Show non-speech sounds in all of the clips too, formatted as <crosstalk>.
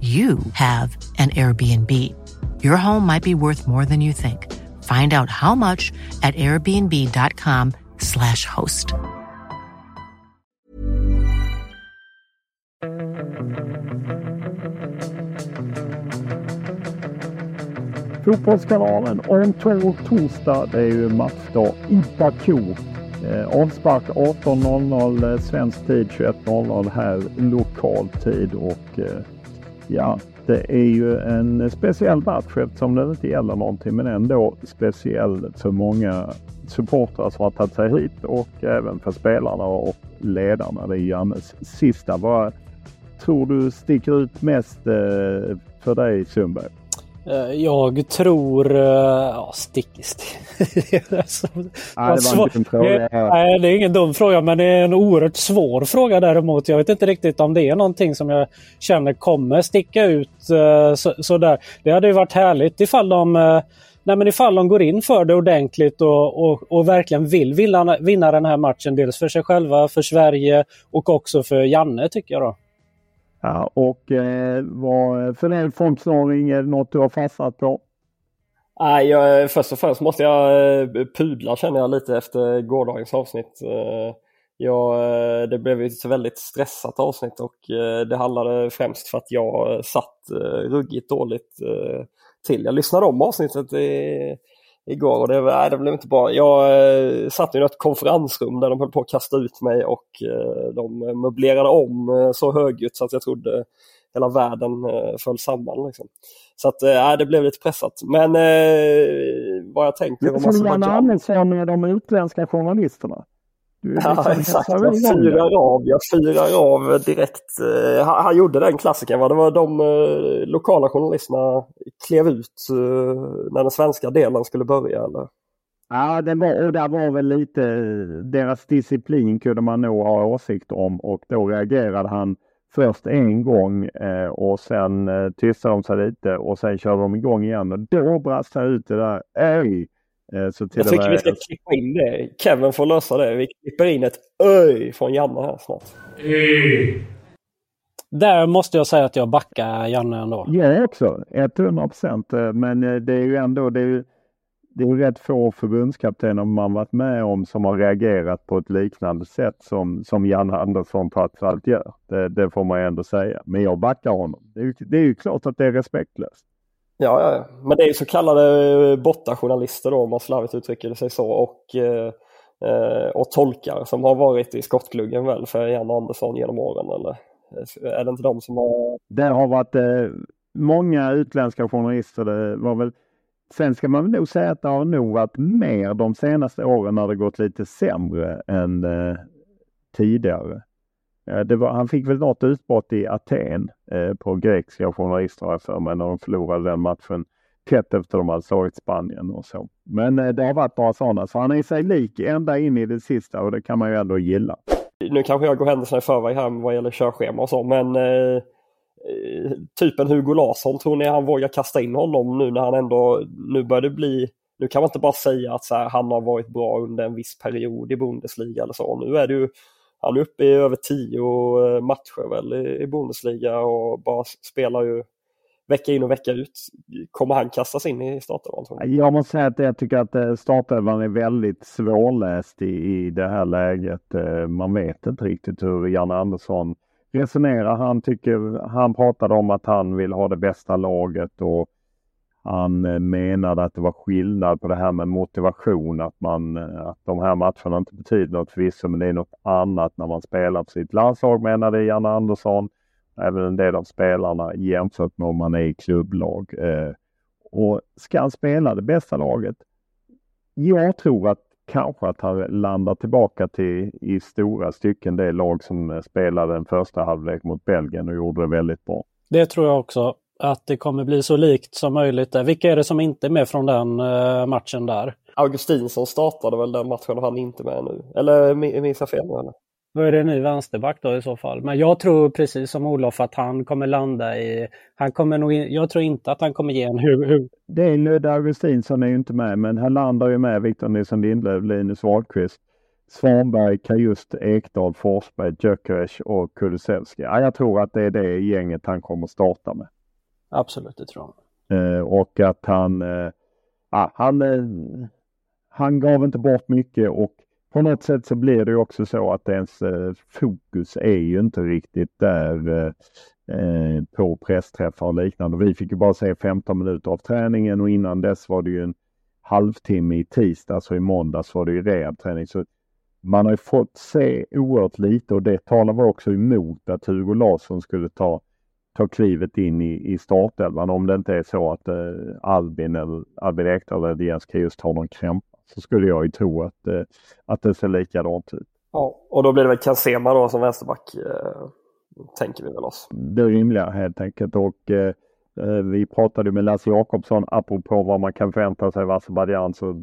you have an Airbnb. Your home might be worth more than you think. Find out how much at airbnb.com slash host. Fotbollskanalen om två torsdag. Det är ju matchdag i Baku. Eh, avspark 18.00 svensk tid, 21.00 här lokal tid och eh, Ja, det är ju en speciell match eftersom det inte gäller någonting men ändå speciell för många supportrar som har tagit sig hit och även för spelarna och ledarna. Det är Jannes sista. Vad tror du sticker ut mest eh, för dig Sundberg? Eh, jag tror... Eh, ja, stick, stick. det, <laughs> nej, det var inte en fråga. Nej, det är ingen dum fråga men det är en oerhört svår fråga däremot. Jag vet inte riktigt om det är någonting som jag känner kommer sticka ut eh, så, sådär. Det hade ju varit härligt ifall de Nej, men ifall de går in för det ordentligt och, och, och verkligen vill vinna, vinna den här matchen. Dels för sig själva, för Sverige och också för Janne tycker jag. då. Ja, och eh, vad för en fondknorring, är det något du har fastnat på? Nej, jag, först och främst måste jag eh, pudla känner jag lite efter gårdagens avsnitt. Eh, jag, eh, det blev ett väldigt stressat avsnitt och det handlade främst för att jag satt ruggigt dåligt till. Jag lyssnade om avsnittet igår och det, nej, det blev inte bra. Jag eh, satt i ett konferensrum där de höll på att kasta ut mig och eh, de möblerade om eh, så högljutt så att jag trodde hela världen eh, föll samman. Liksom. Så att, eh, det blev lite pressat. Men eh, vad jag tänker... Som Jan Andersson med de utländska journalisterna. Ja, exakt. Jag fyrar av, jag fyrar av direkt. Uh, han, han, gjorde den klassikern. Va? Det var de uh, lokala journalisterna klev ut uh, när den svenska delen skulle börja. Eller? Ja, det var, och där var väl lite deras disciplin kunde man nog ha åsikt om och då reagerade han först en gång eh, och sen eh, tystade de sig lite och sen körde de igång igen och då brast han ut det där. Ej! Eh, så jag tycker vi ska klippa in det. Kevin får lösa det. Vi klipper in ett öj från Janne här snart. Mm. Där måste jag säga att jag backar Janne ändå. Jag också, 100 procent. Eh, men eh, det är ju ändå det är, det är rätt få förbundskaptener man varit med om som har reagerat på ett liknande sätt som, som Janne Andersson trots allt gör. Det, det får man ändå säga. Men jag backar honom. Det är, det är ju klart att det är respektlöst. Ja, ja, men det är ju så kallade eh, bottajournalister då om man slarvigt uttrycker sig så och, eh, eh, och tolkar som har varit i skottgluggen väl för Jan Andersson genom åren eller eh, är det inte de som har? Det har varit eh, många utländska journalister. Det var väl Sen ska man nog säga att det har nog varit mer de senaste åren när det gått lite sämre än eh, tidigare. Eh, var, han fick väl något utbrott i Aten eh, på grekiska journalister har jag för mig när de förlorade den matchen tätt efter de hade slagit Spanien och så. Men eh, det har varit några sådana så han är sig lik ända in i det sista och det kan man ju ändå gilla. Nu kanske jag går händelserna i förväg här vad gäller körschema och så men eh, eh, typen Hugo Larsson, tror ni han vågar kasta in honom nu när han ändå, nu börjar det bli, nu kan man inte bara säga att så här, han har varit bra under en viss period i Bundesliga eller så. Nu är det ju, han är uppe i över tio eh, matcher väl i, Bundesliga och bara spelar ju vecka in och vecka ut. Kommer han kastas in i startelvan? Jag måste säga att jag tycker att eh, startelvan är väldigt svårläst i, i det här läget. Eh, man vet inte riktigt hur Janne Andersson resonerar. Han, tycker, han pratade om att han vill ha det bästa laget och han eh, menade att det var skillnad på det här med motivation, att, man, eh, att de här matcherna inte betyder något förvisso, men det är något annat när man spelar på sitt landslag menade Janne Andersson även en del av spelarna jämfört med om man är i klubblag. Eh, och ska han spela det bästa laget? Jag tror att kanske att han landar tillbaka till i stora stycken det lag som spelade den första halvlek mot Belgien och gjorde det väldigt bra. Det tror jag också. Att det kommer bli så likt som möjligt. Vilka är det som inte är med från den uh, matchen där? Augustinsson startade väl den matchen och han är inte med nu. Eller minns jag fel? Eller? Då är det en ny vänsterback då i så fall. Men jag tror precis som Olof att han kommer landa i... Han kommer nog in, jag tror inte att han kommer ge en hur... Det är Ludde Augustinsson är ju inte med men han landar ju med Victor Nilsson Lindlöf, Linus Wahlqvist, Svanberg, Kajust, Ekdal, Forsberg, Gyökeres och Kulusevski. Ja, jag tror att det är det gänget han kommer starta med. Absolut, det tror jag. Eh, och att han... Eh, ah, han, eh, han gav inte bort mycket och på något sätt så blir det också så att ens eh, fokus är ju inte riktigt där eh, eh på pressträffar och liknande. Vi fick ju bara se 15 minuter av träningen och innan dess var det ju en halvtimme i tisdags alltså och i måndags var det ju rehabträning. Så man har ju fått se oerhört lite och det talar väl också emot att Hugo Larsson skulle ta, ta klivet in i, i startelvan om det inte är så att eh, Albin eller Albin Ekdal eller Jens just har någon krämpa så skulle jag ju tro att, eh, att det ser likadant ut. Ja, och då blir det väl Kansema då som vänsterback, eh, tänker vi väl oss. Det är rimliga helt enkelt och eh, eh, vi pratade med Lasse Jakobsson apropå vad man kan förvänta sig av Azerbajdzjan så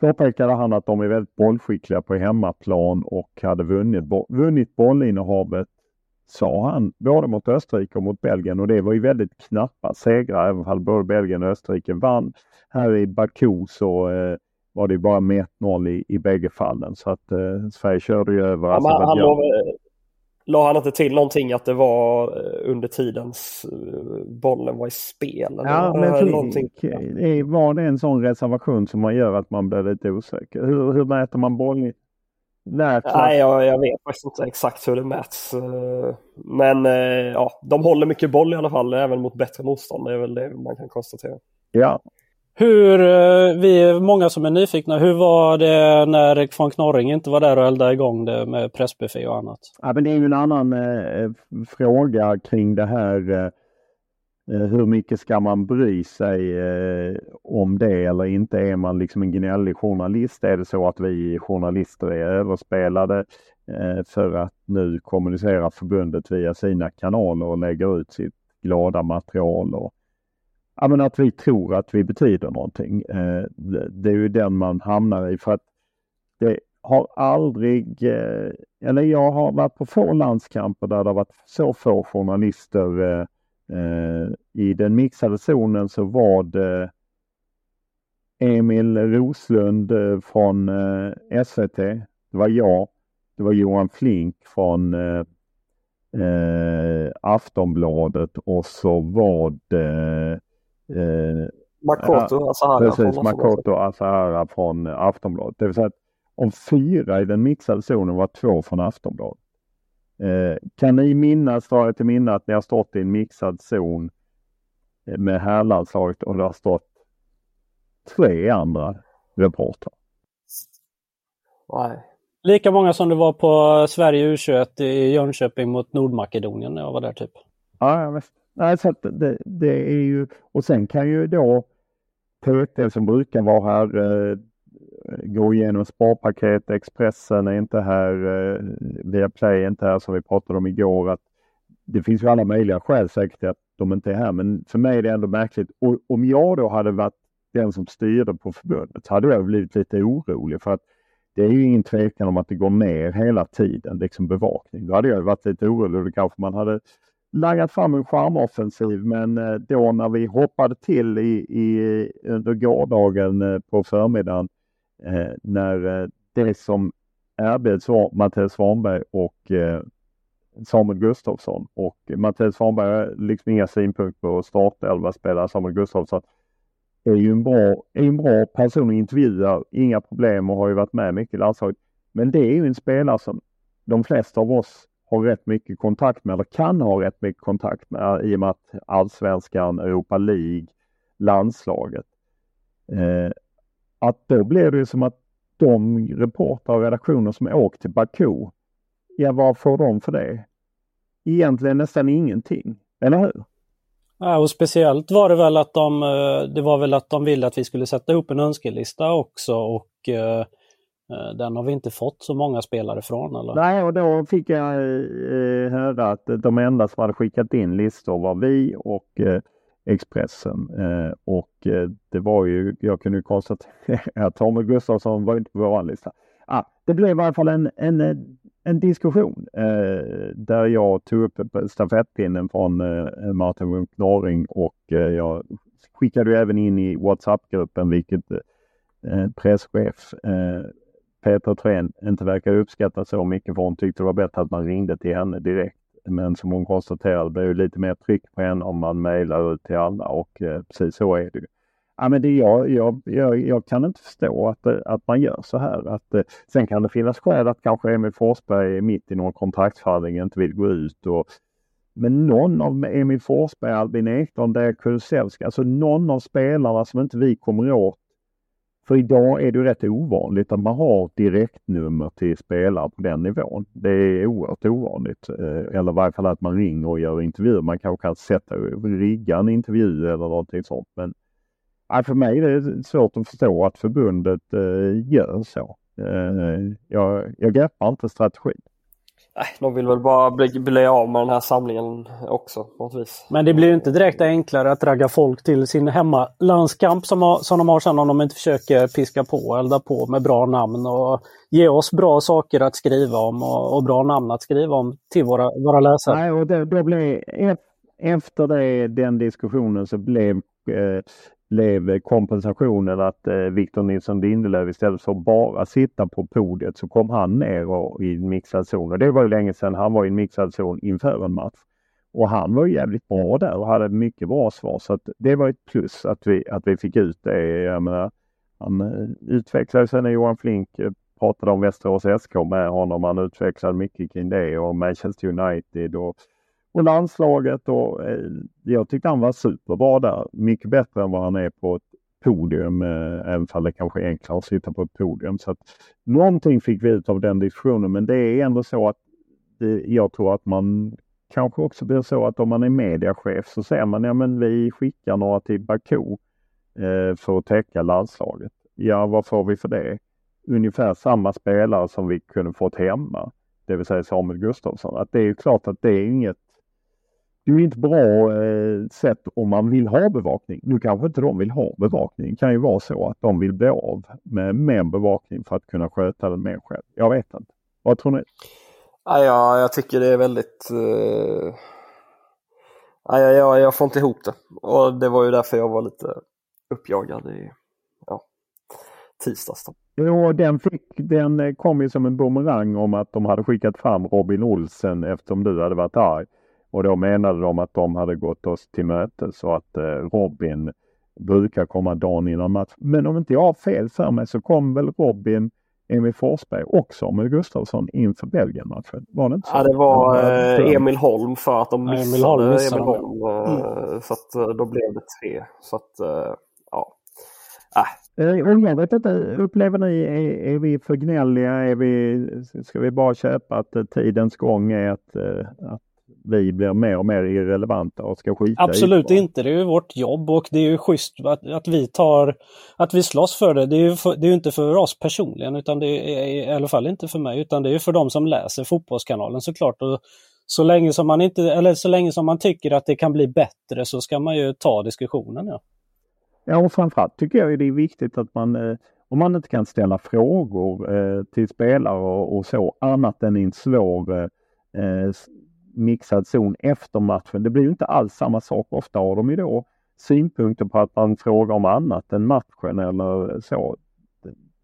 påpekade han att de är väldigt bollskickliga på hemmaplan och hade vunnit, vunnit bollinnehavet sa han, både mot Österrike och mot Belgien och det var ju väldigt knappa segrar även om både Belgien och Österrike vann. Här i Baku så eh, var det bara med 1-0 i, i bägge fallen. Så att eh, Sverige körde ju över ja, Azerbajdzjan. Han la han inte till någonting att det var eh, under tidens eh, bollen var i spel? Eller ja, men för, var det en sån reservation som man gör att man blir lite osäker? Hur, hur mäter man boll? Nej, jag, jag vet faktiskt inte exakt hur det mäts. Eh, men ja, de håller mycket boll i alla fall, även mot bättre motstånd. Det är väl det man kan konstatera. Ja, hur, eh, vi är många som är nyfikna. Hur var det när von Knorring inte var där och eldade igång det med pressbuffé och annat? Ja, men det är ju en annan eh, fråga kring det här. Eh, hur mycket ska man bry sig eh, om det eller inte? Är man liksom en gnällig journalist? Är det så att vi journalister är överspelade eh, för att nu kommunicera förbundet via sina kanaler och lägga ut sitt glada material och ja, men att vi tror att vi betyder någonting. Det är ju den man hamnar i för att det har aldrig, eller jag har varit på få landskamper där det har varit så få journalister. Eh, I den mixade zonen så var det Emil Roslund från SVT. Det var jag. Det var Johan Flink från Aftonbladet och så var det Eh, Makoto Asahara. Precis, Makoto Asahara från Aftonbladet. Det vill säga att om fyra i den mixade zonen var två från Aftonbladet. Eh, kan ni minnas, dra er till minne att ni har stått i en mixad zon eh, med herrlandslaget och det har stått tre andra reportrar? Nej. Lika många som det var på Sverige U21 i Jönköping mot Nordmakedonien när jag var där typ. Ja, visst. Nej, så att det, det, är ju, och sen kan ju då TT som brukar vara här eh, gå igenom sparpaket, Expressen är inte här, eh, Viaplay är inte här som vi pratade om igår. Att det finns ju alla möjliga skäl säkert att de inte är här men för mig är det ändå märkligt. Och om jag då hade varit den som styrde på förbundet så hade jag blivit lite orolig för att det är ju ingen tvekan om att det går ner hela tiden, liksom bevakning. Då hade jag varit lite orolig och då kanske man hade laggat fram en charmoffensiv men eh, då när vi hoppade till i, i, under gårdagen eh, på förmiddagen Eh, när eh, det som erbjöds var Mattias Svanberg och eh, Samuel Gustafsson och Mattias Svanberg har liksom inga synpunkter på startelva spelare. Samuel Gustafsson är ju en bra, är en bra person att intervjua, inga problem och har ju varit med mycket i landslaget. Men det är ju en spelare som de flesta av oss har rätt mycket kontakt med eller kan ha rätt mycket kontakt med i och med att allsvenskan, Europa League, landslaget. Eh, att då blir det som att de reportrar och redaktioner som åkt till Baku, ja vad får de för det? Egentligen nästan ingenting, eller hur? Ja, och speciellt var det väl att de, eh, det var väl att de ville att vi skulle sätta upp en önskelista också och eh, Eh, den har vi inte fått så många spelare från eller? Nej och då fick jag höra att de enda som hade skickat in listor var vi och Expressen. Eh, och eh, det var ju, jag kunde konstatera <laughs> att Tommy Gustafsson var inte på vår lista. Ah, det blev i alla fall en, en, eh, en diskussion eh, där jag tog upp stafettpinnen från eh, Martin Munk Norring och eh, jag skickade även in i WhatsApp-gruppen vilket presschef Petra Thorén inte verkar uppskatta så mycket för hon tyckte det var bättre att man ringde till henne direkt. Men som hon konstaterade blir det lite mer tryck på henne om man mejlar ut till alla och eh, precis så är det ju. Ja, men det, jag, jag, jag, jag kan inte förstå att, eh, att man gör så här. Att, eh, sen kan det finnas skäl att kanske Emil Forsberg är mitt i någon kontraktsförhandling inte vill gå ut. Och, men någon av Emil Forsberg, Albin Ekdal, Derek Kulusevski, alltså någon av spelarna som inte vi kommer åt för idag är det rätt ovanligt att man har direktnummer till spelare på den nivån. Det är oerhört ovanligt. Eh, eller i varje fall att man ringer och gör intervjuer. Man kanske kan sätta, rigga en intervju eller någonting sånt. Men för mig är det svårt att förstå att förbundet eh, gör så. Eh, jag, jag greppar inte strategin. Nej, de vill väl bara bli, bli av med den här samlingen också på något vis. Men det blir ju inte direkt enklare att ragga folk till sin hemmalandskamp som, som de har sen om de inte försöker piska på och elda på med bra namn och ge oss bra saker att skriva om och, och bra namn att skriva om till våra, våra läsare. Nej, och det, då blev, efter det, den diskussionen så blev eh, blev kompensationen att eh, Victor Nilsson Lindelöf istället för att bara sitta på podiet så kom han ner och, i en mixad zon. Och det var ju länge sedan han var i en mixad zon inför en match. Och han var jävligt bra där och hade mycket bra svar så att det var ett plus att vi, att vi fick ut det. Jag menar, han eh, utvecklade sig när Johan Flink eh, pratade om Västerås SK med honom. Han utvecklade mycket kring det och Manchester United och och landslaget och eh, jag tyckte han var superbra där. Mycket bättre än vad han är på ett podium, eh, även om det kanske är enklare att sitta på ett podium. Så att, någonting fick vi ut av den diskussionen men det är ändå så att det, jag tror att man kanske också blir så att om man är mediachef så säger man ja men vi skickar några till Baku eh, för att täcka landslaget. Ja vad får vi för det? Ungefär samma spelare som vi kunde fått hemma, det vill säga Samuel Gustafsson. Att det är klart att det är inget det är inte bra eh, sätt om man vill ha bevakning. Nu kanske inte de vill ha bevakning. Det kan ju vara så att de vill bli av med mer bevakning för att kunna sköta den mer själv. Jag vet inte. Vad tror ni? Ja, jag tycker det är väldigt... Uh... Ja, jag, jag får inte ihop det. Och det var ju därför jag var lite uppjagad i ja, tisdags. Då. Jo, den, fick, den kom ju som en bumerang om att de hade skickat fram Robin Olsen eftersom du hade varit arg. Och då menade de att de hade gått oss till mötes så att eh, Robin brukar komma dagen innan match. Men om inte jag har fel för mig så kom väl Robin Emil Forsberg och Samuel Gustafsson inför Belgien-matchen? Var det inte så? Ja, det var eh, Emil Holm för att de missade Emil Holm. Missade Emil Holm eh, mm. Så att eh, då blev det tre. Så att, eh, ja. Äh. Och jag vet inte, upplever ni, är, är, vi för gnälliga? Är vi, ska vi bara köpa att tidens gång är att, att vi blir mer och mer irrelevanta och ska skita Absolut i inte, det är ju vårt jobb och det är ju schysst att, att vi tar, att vi slåss för det. Det är ju för, det är inte för oss personligen utan det är i alla fall inte för mig utan det är för de som läser Fotbollskanalen såklart. Och så länge som man inte, eller så länge som man tycker att det kan bli bättre så ska man ju ta diskussionen. Ja, ja och framförallt tycker jag det är viktigt att man eh, om man inte kan ställa frågor eh, till spelare och, och, så annat än i en svår eh, mixad zon efter matchen. Det blir ju inte alls samma sak. Ofta har de ju då synpunkter på att man frågar om annat än matchen eller så.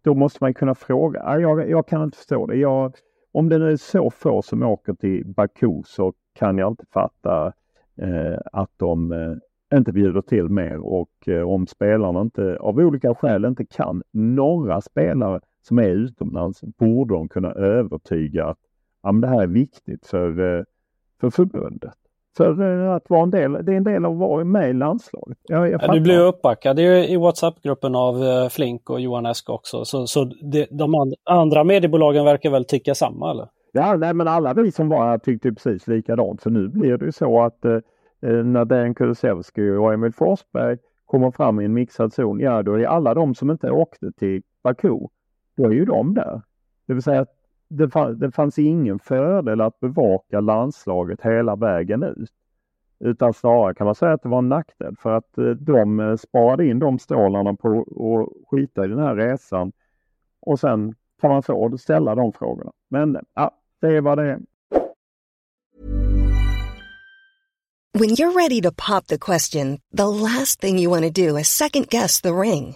Då måste man kunna fråga. Jag, jag kan inte förstå det. Jag, om det nu är så få som åker till Baku så kan jag inte fatta eh, att de eh, inte bjuder till mer och eh, om spelarna inte av olika skäl inte kan några spelare som är utomlands borde de kunna övertyga att ja, men det här är viktigt för, eh, för förbundet. För eh, att vara en del, det är en del av att vara med i landslaget. Jag, jag du blir uppbackad i WhatsApp-gruppen av eh, Flink och Johan Esk också. Så, så det, de andra mediebolagen verkar väl tycka samma eller? Ja, nej, men alla vi som var här tyckte precis likadant. För nu blir det ju så att eh, när Dejan Kulusevski och Emil Forsberg kommer fram i en mixad zon, ja då är alla de som inte åkte till Baku, då är ju de där. Det vill säga att det, fann, det fanns ingen fördel att bevaka landslaget hela vägen ut. Utan snarare kan man säga att det var en nackdel för att eh, de eh, sparade in de stålarna på att skita i den här resan. Och sen kan man få ställa de frågorna. Men ja, det är vad det är. When you're ready to pop the question, the last thing you want to do is second guess the ring.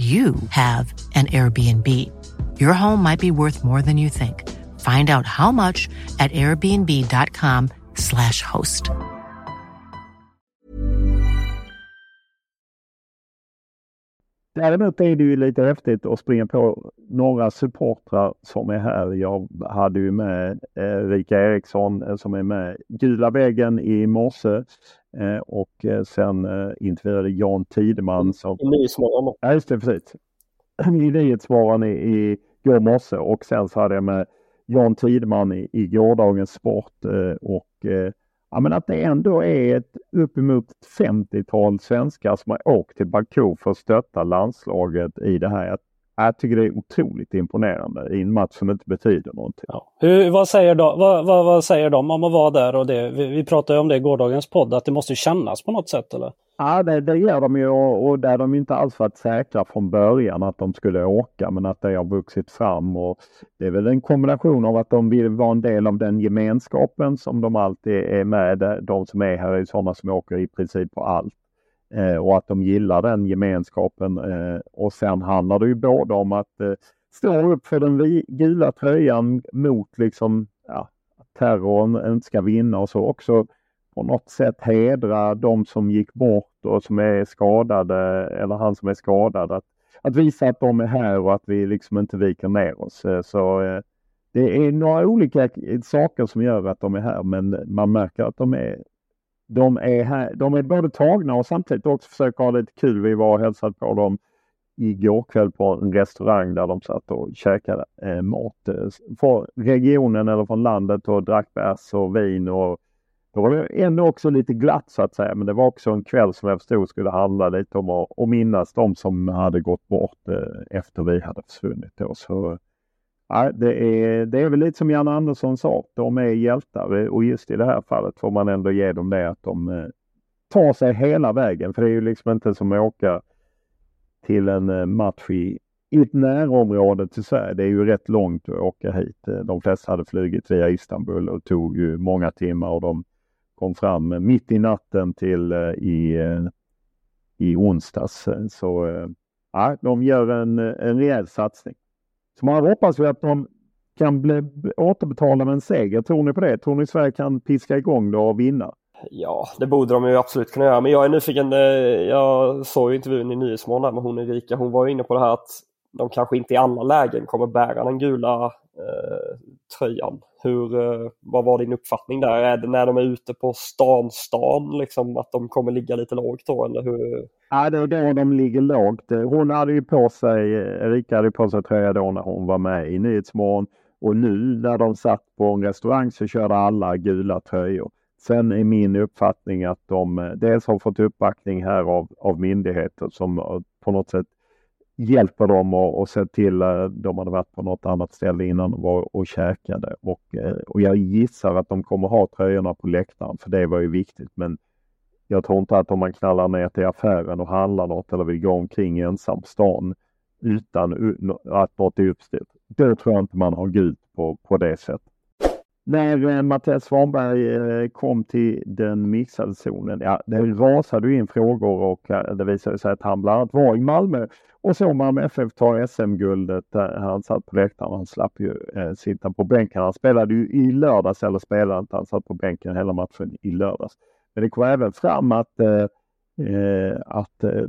you have an Airbnb. Your home might be worth more than you think. Find out how much at airbnb.com slash host. Däremot är det ju lite häftigt att springa på några supportrar som är här. Jag hade ju med eh, Rika Eriksson eh, som är med Gula väggen i morse och eh, sen eh, intervjuade Jan Tideman. Som... I Nyhetsmorgon. Ja, just det, precis. <clears throat> I Nyhetsmorgon i, i går morse och sen så hade jag med Jan Tideman i, i gårdagens Sport och ja, men att det ändå är ett uppemot 50-tal svenskar som har åkt till Baku för att stötta landslaget i det här. Jag tycker det är otroligt imponerande i en match som inte betyder någonting. Ja. Hur, vad, säger de, vad, vad, vad, säger de om att vara där? Och det? Vi, vi pratade om det i gårdagens podd, att det måste kännas på något sätt eller? Ja, det, det gör de ju och, och där de inte alls varit säkra från början att de skulle åka men att det har vuxit fram. Och det är väl en kombination av att de vill vara en del av den gemenskapen som de alltid är med. De som är här är sådana som åker i princip på allt eh, och att de gillar den gemenskapen. Eh, och sen handlar det ju både om att eh, stå upp för den gula tröjan mot liksom ja, terrorn inte ska vinna och så också på något sätt hedra de som gick bort och som är skadade eller han som är skadad. Att, att visa att de är här och att vi liksom inte viker ner oss. Eh, så eh, det är några olika saker som gör att de är här men man märker att de är de är, här, de är både tagna och samtidigt också försöker ha lite kul. Vi var och hälsade på dem igår kväll på en restaurang där de satt och käkade eh, mat eh, från regionen eller från landet och drack bärs och vin och då var det ändå också lite glatt så att säga. Men det var också en kväll som jag förstod skulle handla lite om att, att minnas de som hade gått bort eh, efter vi hade försvunnit. Då. Så Nej, det, är, det är väl lite som Jan Andersson sa, de är hjältar och just i det här fallet får man ändå ge dem det att de, eh, tar sig hela vägen. För det är ju liksom inte som att åka till en eh, match i, i ett närområde till Sverige. Det är ju rätt långt att åka hit. Eh, de flesta hade flugit via Istanbul och tog ju många timmar och de kom fram mitt i natten till i, i onsdags. Så ja, de gör en, en rejäl satsning. Så man hoppas ju att de kan bli, återbetala med en seger. Tror ni på det? Tror ni Sverige kan piska igång det och vinna? Ja, det borde de ju absolut kunna göra. Men jag är nyfiken. Eh, jag såg ju intervjun i Nyhetsmorgon med hon Erika. Hon var ju inne på det här att de kanske inte i alla lägen kommer bära den gula eh, tröjan. Hur, eh, vad var din uppfattning där? Är det när de är ute på stan, stan liksom att de kommer ligga lite lågt då eller hur? Ja, det är då de ligger lågt. Hon hade ju på sig, Erika hade på sig tröja då när hon var med i Nyhetsmorgon. Och nu när de satt på en restaurang så körde alla gula tröjor. Sen är min uppfattning att de eh, dels har fått uppbackning här av, av myndigheter som eh, på något sätt hjälper dem och, och se till att eh, de hade varit på något annat ställe innan och var och käkade. Och, eh, och jag gissar att de kommer ha tröjorna på läktaren för det var ju viktigt. Men jag tror inte att om man knallar ner till affären och handlar något eller vill gå omkring ensam stan utan att något är uppstyrt. Då tror jag inte man har gult på, på det sättet. När eh, Mattias Svanberg eh, kom till den mixade zonen, ja det rasade in frågor och eh, det visade sig att han bland annat var i Malmö och så Malmö FF ta SM-guldet. Eh, han satt på läktaren, han slapp ju eh, sitta på bänken. Han spelade ju i lördags, eller spelade inte, han satt på bänken hela matchen i lördags. Men det kom även fram att, eh, eh att eh,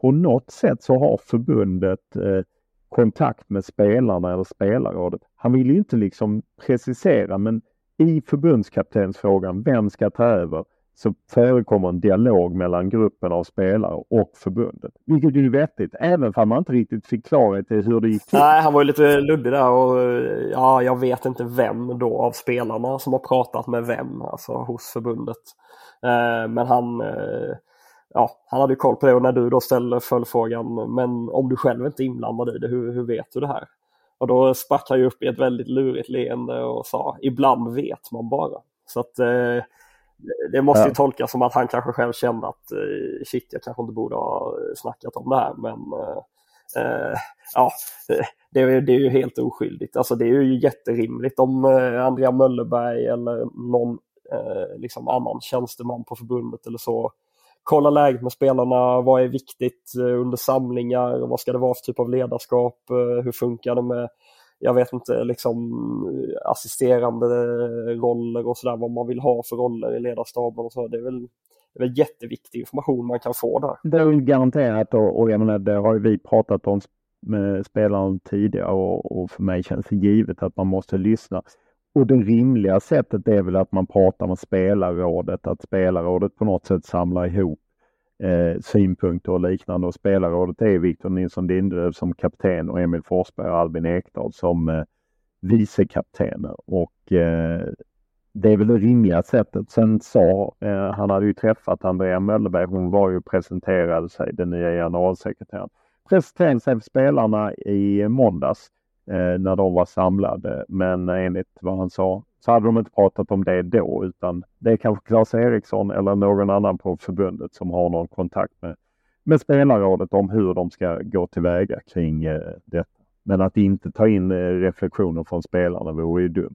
på något sätt så har förbundet eh, kontakt med spelarna eller spelarrådet. Han vill ju inte liksom precisera men i förbundskaptensfrågan, vem ska ta över? så förekommer en dialog mellan gruppen av spelare och förbundet. Vilket är vettigt, även om man inte riktigt fick klarhet i hur det gick till. Nej, han var ju lite luddig där och ja, jag vet inte vem då av spelarna som har pratat med vem, alltså hos förbundet. Eh, men han, eh, ja, han hade koll på det och när du då ställer följdfrågan, men om du själv inte är inblandad i det, hur, hur vet du det här? Och då sprack han ju upp i ett väldigt lurigt leende och sa, ibland vet man bara. Så att eh, det måste ju tolkas som att han kanske själv kände att eh, shit, jag kanske inte borde ha snackat om det här. Men eh, eh ja, det, det, är ju helt oskyldigt. Alltså det är ju jätterimligt om eh, Andrea Möllerberg eller någon eh, liksom annan tjänsteman på förbundet eller så kolla läget med spelarna, vad är viktigt eh, under samlingar, vad ska det vara för typ av ledarskap, eh, hur funkar det med, jag vet inte, liksom eh, assisterande roller och sådär, vad man vill ha för roller i ledarstaben och så. Det är väl, det är väl jätteviktig information man kan få där. Det är garanterat och, och jag menar, det har ju vi pratat om med spelaren tidigare och, och för mig känns det givet att man måste lyssna. Och det rimliga sättet är väl att man pratar med spelarrådet, att spelarrådet på något sätt samlar ihop eh, synpunkter och liknande. Och spelarrådet är Victor Nilsson Lindelöf som kapten och Emil Forsberg och Albin Ekdal som eh, vicekaptener. Och eh, det är väl det rimliga sättet. Sen sa, eh, han hade ju träffat Andrea Möllerberg, hon var ju presenterade sig, den nya generalsekreteraren, presenterade sig för spelarna i eh, måndags Eh, när de var samlade. Men enligt vad han sa så hade de inte pratat om det då utan det är kanske Claes Eriksson eller någon annan på förbundet som har någon kontakt med, med spelarrådet om hur de ska gå tillväga kring eh, detta. Men att inte ta in eh, reflektioner från spelarna vore ju dumt.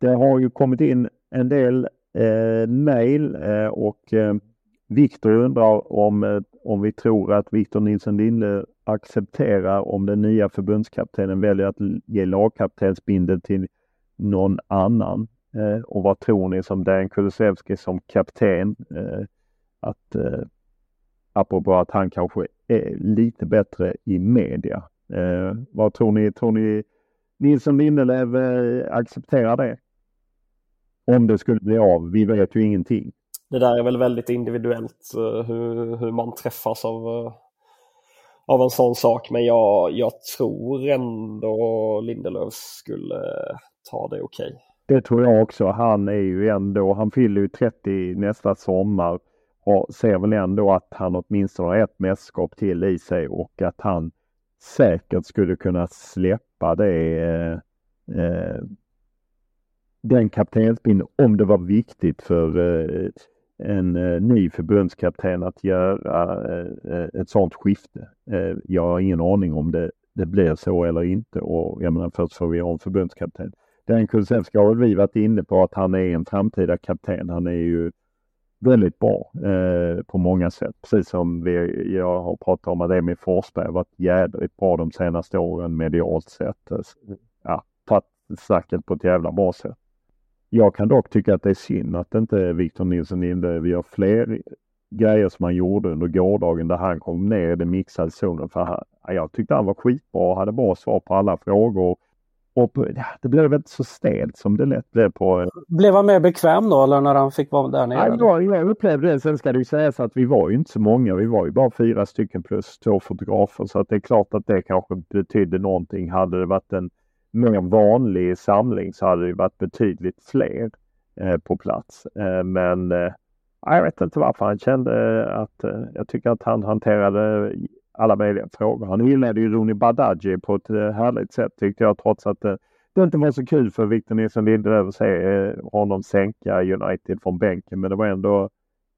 Det har ju kommit in en del eh, mejl eh, och eh, Viktor undrar om, eh, om vi tror att Victor Nilsson Linde accepterar om den nya förbundskaptenen väljer att ge lagkaptensbindeln till någon annan. Eh, och vad tror ni som Dan Kulusevski som kapten? Eh, att eh, apropå att han kanske är lite bättre i media. Eh, vad tror ni? Tror ni Nilsson Lindelöf eh, accepterar det? Om det skulle bli av. Vi vet ju ingenting. Det där är väl väldigt individuellt eh, hur, hur man träffas av eh, av en sån sak. Men jag, jag tror ändå Lindelöf skulle ta det okej. Okay. Det tror jag också. Han är ju ändå, han fyller ju 30 nästa sommar och ser väl ändå att han åtminstone har ett mästerskap till i sig och att han säkert skulle kunna släppa det eh, eh den kaptensbindeln om det var viktigt för eh, en eh, ny förbundskapten att göra eh, eh, ett sådant skifte. Jag har ingen aning om det, det blir så eller inte och jag menar först får vi ha en förbundskapten. Den Kulusevski har vi varit inne på att han är en framtida kapten. Han är ju väldigt bra eh, på många sätt. Precis som vi, jag har pratat om att Emil Forsberg har varit jädrigt bra de senaste åren medialt sett. Alltså, ja, tagit snacket på ett jävla bra sätt. Jag kan dock tycka att det är synd att inte Victor Nilsson Linde gör fler grejer som han gjorde under gårdagen där han kom ner i den mixade zonen. För han, jag tyckte han var skitbra och hade bra svar på alla frågor. Och på, det blev väl inte så stelt som det lätt blev på... Blev han mer bekväm då eller när han fick vara där nere? Ja, jag upplevde det. Sen ska det ju sägas att vi var ju inte så många. Vi var ju bara fyra stycken plus två fotografer. Så att det är klart att det kanske betydde någonting. Hade det varit en mer vanlig samling så hade det varit betydligt fler eh, på plats. Eh, men eh, jag vet inte varför han kände att eh, jag tycker att han hanterade alla möjliga frågor. Han inledde ju Roni Badaji på ett eh, härligt sätt tyckte jag trots att det, det inte var så kul för Victor Nilsson Lindelöf att se eh, honom sänka United från bänken. Men det var ändå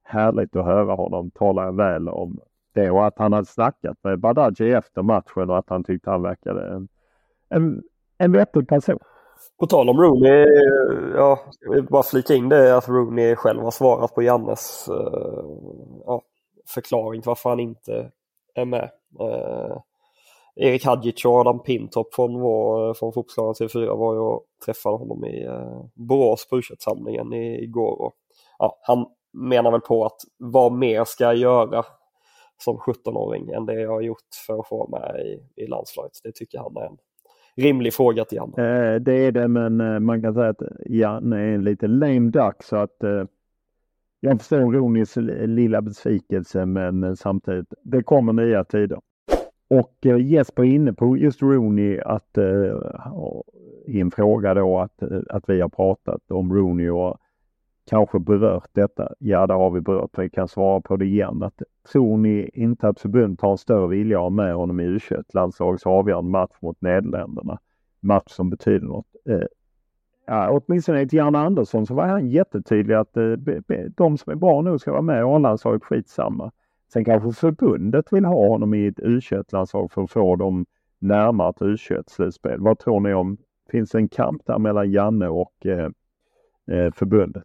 härligt att höra honom tala väl om det och att han hade snackat med Badaji efter matchen och att han tyckte han verkade en, en, en vettig person. På tal om Rooney, eh, ja, jag vill bara flika in det att Rooney själv har svarat på Jannes uh, ja, förklaring till varför han inte är med. Eh, Erik Hadjic och Adam Pintop från, vår, från Fotbollskanalen TV4 var ju och träffade honom i eh, Borås på samlingen igår. Och, ja, han menar väl på att vad mer ska jag göra som 17-åring än det jag har gjort för att få med i, i landslaget. Det tycker han är en rimlig fråga till Janne. Eh, det är det men eh, man kan säga att Janne är en lite lame duck så att eh, jag förstår Ronis lilla besvikelse men eh, samtidigt, det kommer nya tider. Och eh, Jesper är inne på just Rooney att eh, i en fråga då att, eh, att vi har pratat om Rooney och kanske berört detta. Ja, det har vi berört. Vi kan svara på det igen. Att tror ni inte att förbundet har en större vilja att ha med honom i U21, landslagets avgörande match mot Nederländerna? Match som betyder något. Eh, ja, åtminstone enligt Janne Andersson så var han jättetydlig att eh, de som är bra nu ska vara med i A-landslaget, skitsamma. Sen kanske förbundet vill ha honom i ett U21-landslag för att få dem närmare ett U21-slutspel. Vad tror ni om, finns det en kamp där mellan Janne och eh, eh förbundet?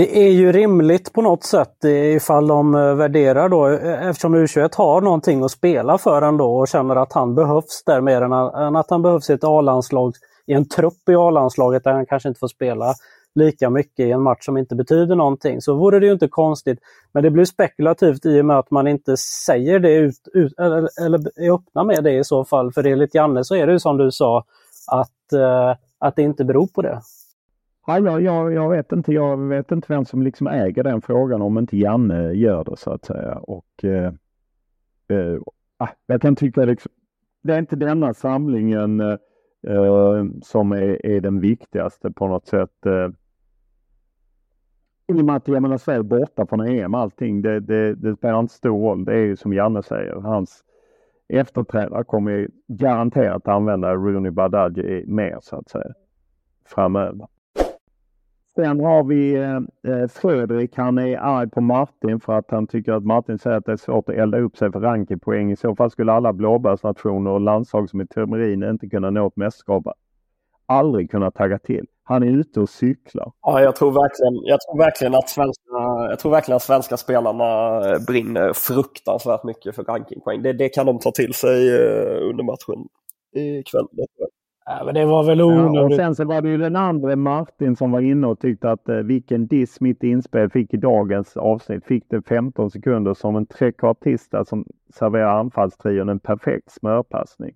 Det är ju rimligt på något sätt ifall de eh, värderar då, eh, eftersom U21 har någonting att spela för ändå och känner att han behövs där mer än att han behövs i ett A-landslag i en trupp i A-landslaget där han kanske inte får spela lika mycket i en match som inte betyder någonting så vore det ju inte konstigt. Men det blir spekulativt i och med att man inte säger det ut, ut eller, eller är öppna med det i så fall. För enligt Janne så är det ju som du sa att, eh, att det inte beror på det. Ja, jag, jag, jag, vet inte, jag vet inte vem som liksom äger den frågan om inte Janne gör det så att säga. Och, eh, eh, ah, jag kan tycka liksom, det är inte denna samlingen eh, eh, som är, är, den viktigaste på något sätt. Eh, I och med att jag menar Sverige borta från EM allting, det, det, det spelar inte stor roll. Det är ju som Janne säger, hans efterträdare kommer garanterat använda Rooney Badaji mer så att säga framöver. Sen har vi eh, Fredrik, han är arg på Martin för att han tycker att Martin säger att det är svårt att elda upp sig för rankingpoäng. I så fall skulle alla blåbärsnationer och landslag som är teorin inte kunna nå ett mästerskap. Aldrig kunna tagga till. Han är ute och cyklar. Ja, jag tror verkligen, jag tror verkligen, att, svenska, jag tror verkligen att svenska spelarna eh, brinner fruktansvärt mycket för rankingpoäng. Det, det kan de ta till sig eh, under matchen ikväll. Ja, men det var väl onödigt. Ja, och sen så var det ju den andra Martin som var inne och tyckte att eh, vilken diss mitt inspel fick i dagens avsnitt. Fick det 15 sekunder som en trekvartista som serverar anfallstrion en perfekt smörpassning.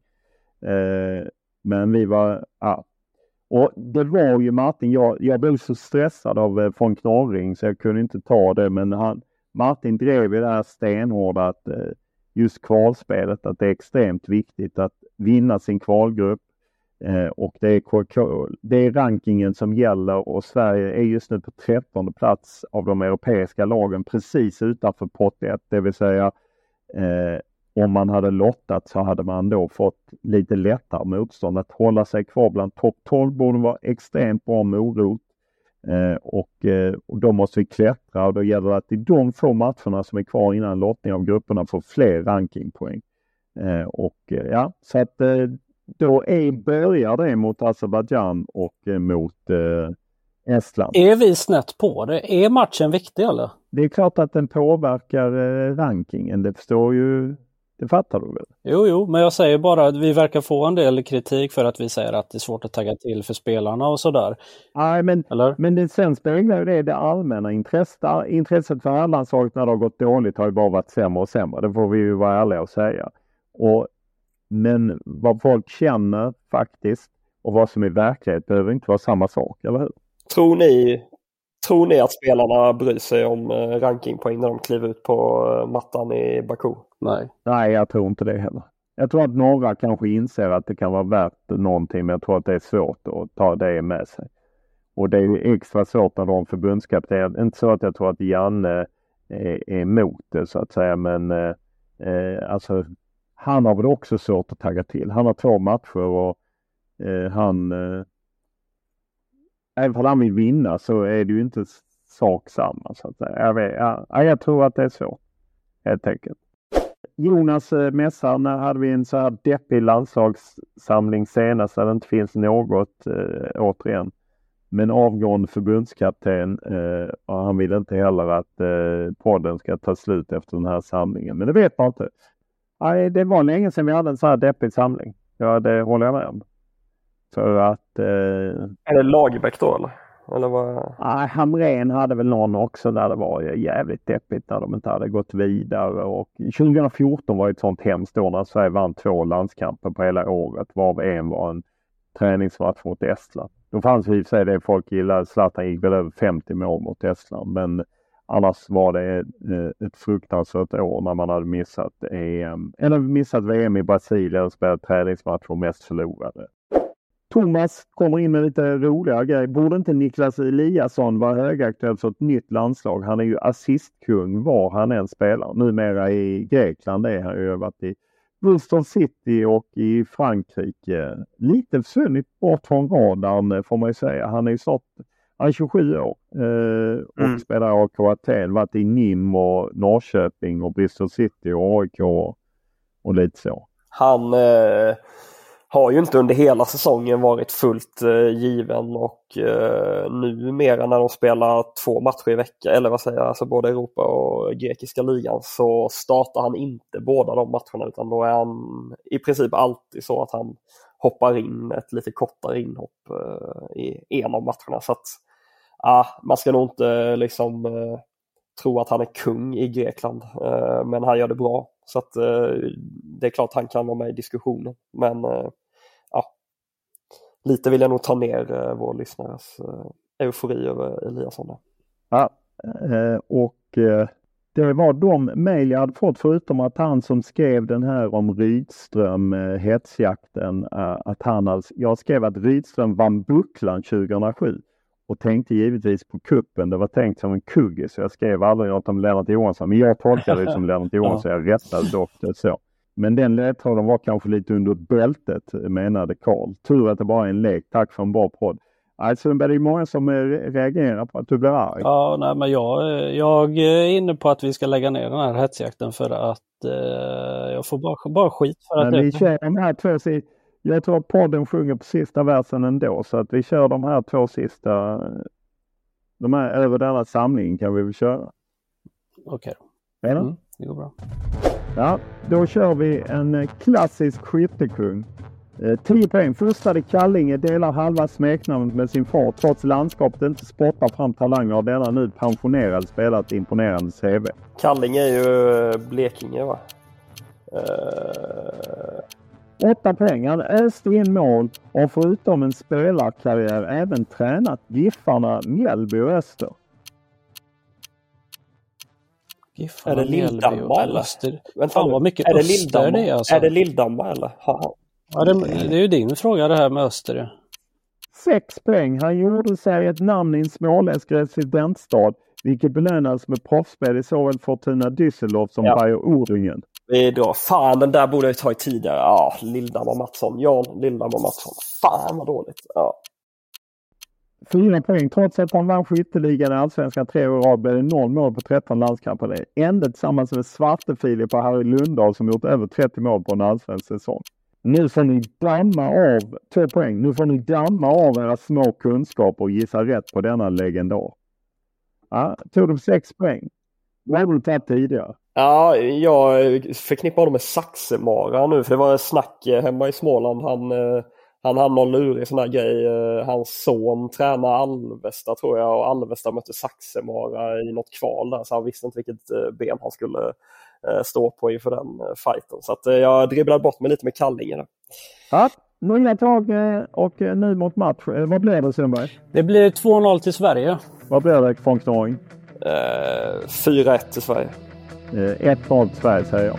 Eh, men vi var, ja. Och det var ju Martin, jag, jag blev så stressad av eh, från Knorring så jag kunde inte ta det men han, Martin drev ju det här stenhårda att eh, just kvalspelet att det är extremt viktigt att vinna sin kvalgrupp Eh, och det är, det är rankingen som gäller och Sverige är just nu på 13 plats av de europeiska lagen precis utanför pott 1. Det vill säga eh, om man hade lottat så hade man då fått lite lättare motstånd. Att hålla sig kvar bland topp 12 borde vara extremt bra morot. Eh, och, eh, och då måste vi klättra och då gäller det att i de få matcherna som är kvar innan lottning av grupperna får fler rankingpoäng. Eh, och eh, ja, så att eh, då är, börjar det mot Azerbajdzjan och eh, mot Estland. Är vi snett på det? Är matchen viktig eller? Det är klart att den påverkar rankingen. Det förstår ju det fattar du väl? Jo, jo, men jag säger bara att vi verkar få en del kritik för att vi säger att det är svårt att tagga till för spelarna och sådär. Nej, men, Eller? men det, sen speglar det det allmänna intresset. Intresset för herrlandslaget när det har gått dåligt har ju bara varit sämre och sämre. Det får vi ju vara ärliga och säga. Och, men vad folk känner faktiskt och vad som är verklighet behöver inte vara samma sak, eller hur? Tror ni, tror ni att spelarna bryr sig om eh, rankingpoäng när de kliver ut på eh, mattan i Baku? Nej. Nej, jag tror inte det heller. Jag tror att några kanske inser att det kan vara värt någonting, men jag tror att det är svårt att ta det med sig. Och det är extra svårt när de förbundskapten, inte så att jag tror att Janne är, emot det så att säga, men eh, eh, alltså han har väl också svårt att tagga till. Han har två matcher och eh, han eh, även om han vill vinna så är det ju inte sak samma så att. Jag, vet, jag, jag tror att det är svårt helt enkelt. Jonas eh, när hade vi en så här deppig landslagssamling senast där det inte finns något eh, återigen. Men avgående förbundskapten eh, och han vill inte heller att eh, podden ska ta slut efter den här samlingen. Men det vet man inte. Nej, det var länge sedan vi hade en så här deppig samling. Ja, det håller jag med om. För att... Eh... Är det Lagerbäck då eller? Eller vad? Nej, Hamrén hade väl någon också där det var jävligt deppigt när de inte hade gått vidare. Och 2014 var ett sånt hemskt år när Sverige vann två landskamper på hela året varav en var en träningsmatch mot Estland. Då fanns i och för sig det folk gillade. Zlatan gick väl över 50 mål mot Estland men annars var det eh, ett fruktansvärt år när man hade missat EM eller missat VM i Brasilien och spelat träningsmatch och mest förlorade. Thomas kommer in med lite roliga grejer. Borde inte Niklas Eliasson vara högaktuell för ett nytt landslag? Han är ju assistkung var han än spelar. Numera i Grekland är han ju varit i Bristol City och i Frankrike. Lite försvunnit bort från radarn eh, får man ju säga. Han är ju snart han är 27 år eh, och mm. spelar AIK Aten. Varit i NIM och Norrköping och Bristol City och AIK och, och lite så. Han eh har ju inte under hela säsongen varit fullt eh, given och eh, numera när de spelar två matcher i veckan, eller vad säger jag, alltså både Europa och grekiska ligan så startar han inte båda de matcherna utan då är han i princip alltid så att han hoppar in ett lite kortare inhopp eh, i en av matcherna. Så att ah, man ska nog inte liksom eh, tro att han är kung i Grekland, eh, men han gör det bra. Så att det är klart han kan vara med i diskussionen. Men lite vill jag nog ta ner vår lyssnares eufori över Eliasson. Där. Ja, och det var de mejl jag hade fått förutom att han som skrev den här om Rydström, hetsjakten, att han alltså, jag skrev att Rydström vann bucklan 2007 och tänkte givetvis på kuppen. Det var tänkt som en kugge så jag skrev aldrig något om Lennart Johansson. Men jag tolkade det som <laughs> Lennart Johansson. Jag rättade dock det så. Men den ledtråden var kanske lite under bältet menade Karl. Tur att det bara är en lek. Tack för en bra podd. Alltså det är många som reagerar på att du blir arg. Ja, nej, men jag, jag är inne på att vi ska lägga ner den här hetsjakten för att eh, jag får bara, bara skit för men att vi kör de här två Jag tror att podden sjunger på sista versen ändå så att vi kör de här två sista. De här över denna samling kan vi väl köra. Okej. Okay. Mm, det går bra. Ja, då kör vi en eh, klassisk skyttekung. 10 eh, poäng. Förstade Kallinge delar halva smeknamnet med sin far. Trots landskapet inte spottar fram talanger har denna nu pensionerad spelat imponerande CV. Kallinge är ju eh, Blekinge va? Uh... Åtta poäng. Han öste in mål och förutom en spelarkarriär även tränat Giffarna Mjällby och Öster. Giffarna, är det Lilldamma eller? Öster. Fan vad mycket är det Öster det är alltså. Är det Lilldamma eller? Ja, det, det, är ju din fråga det här med Öster. Ja. Sex poäng. Han gjorde sig ett namn i en småländsk residensstad vilket belönades med proffsspel i såväl Fortuna Düsseldorf som ja. Bayer Oringen. Drar. Fan, den där borde jag tagit tidigare. Ja, Lilldamma Mattsson. Jan Lilldamma Mattsson. Fan vad dåligt. Ja. Fyra poäng. Trots att han vann skytteligan i Allsvenskan tre år i rad blev det noll mål på 13 landskamper. Det enda tillsammans med Svarte Filip och Harry Lundahl som gjort över 30 mål på en allsvensk säsong. Nu får ni damma av, två poäng, nu får ni damma av era små kunskaper och gissa rätt på denna legendar. Ja, tog de sex poäng. Vad hade du tagit tidigare? Ja, jag förknippar honom med Saxemara nu för det var snack eh, hemma i Småland. Han, eh, han hade någon lurig sån här grej. Eh, hans son tränar Alvesta tror jag och Alvesta mötte Saxemara i något kval där så han visste inte vilket ben han skulle stå på inför den fighten. Så att jag dribblade bort mig lite med Kallinge. Ja, nya tag och nu mot match. Vad blir det Sundberg? Det blir 2-0 till Sverige. Vad blir det Fångstnåring? Eh, 4-1 till Sverige. 1-0 till Sverige säger jag.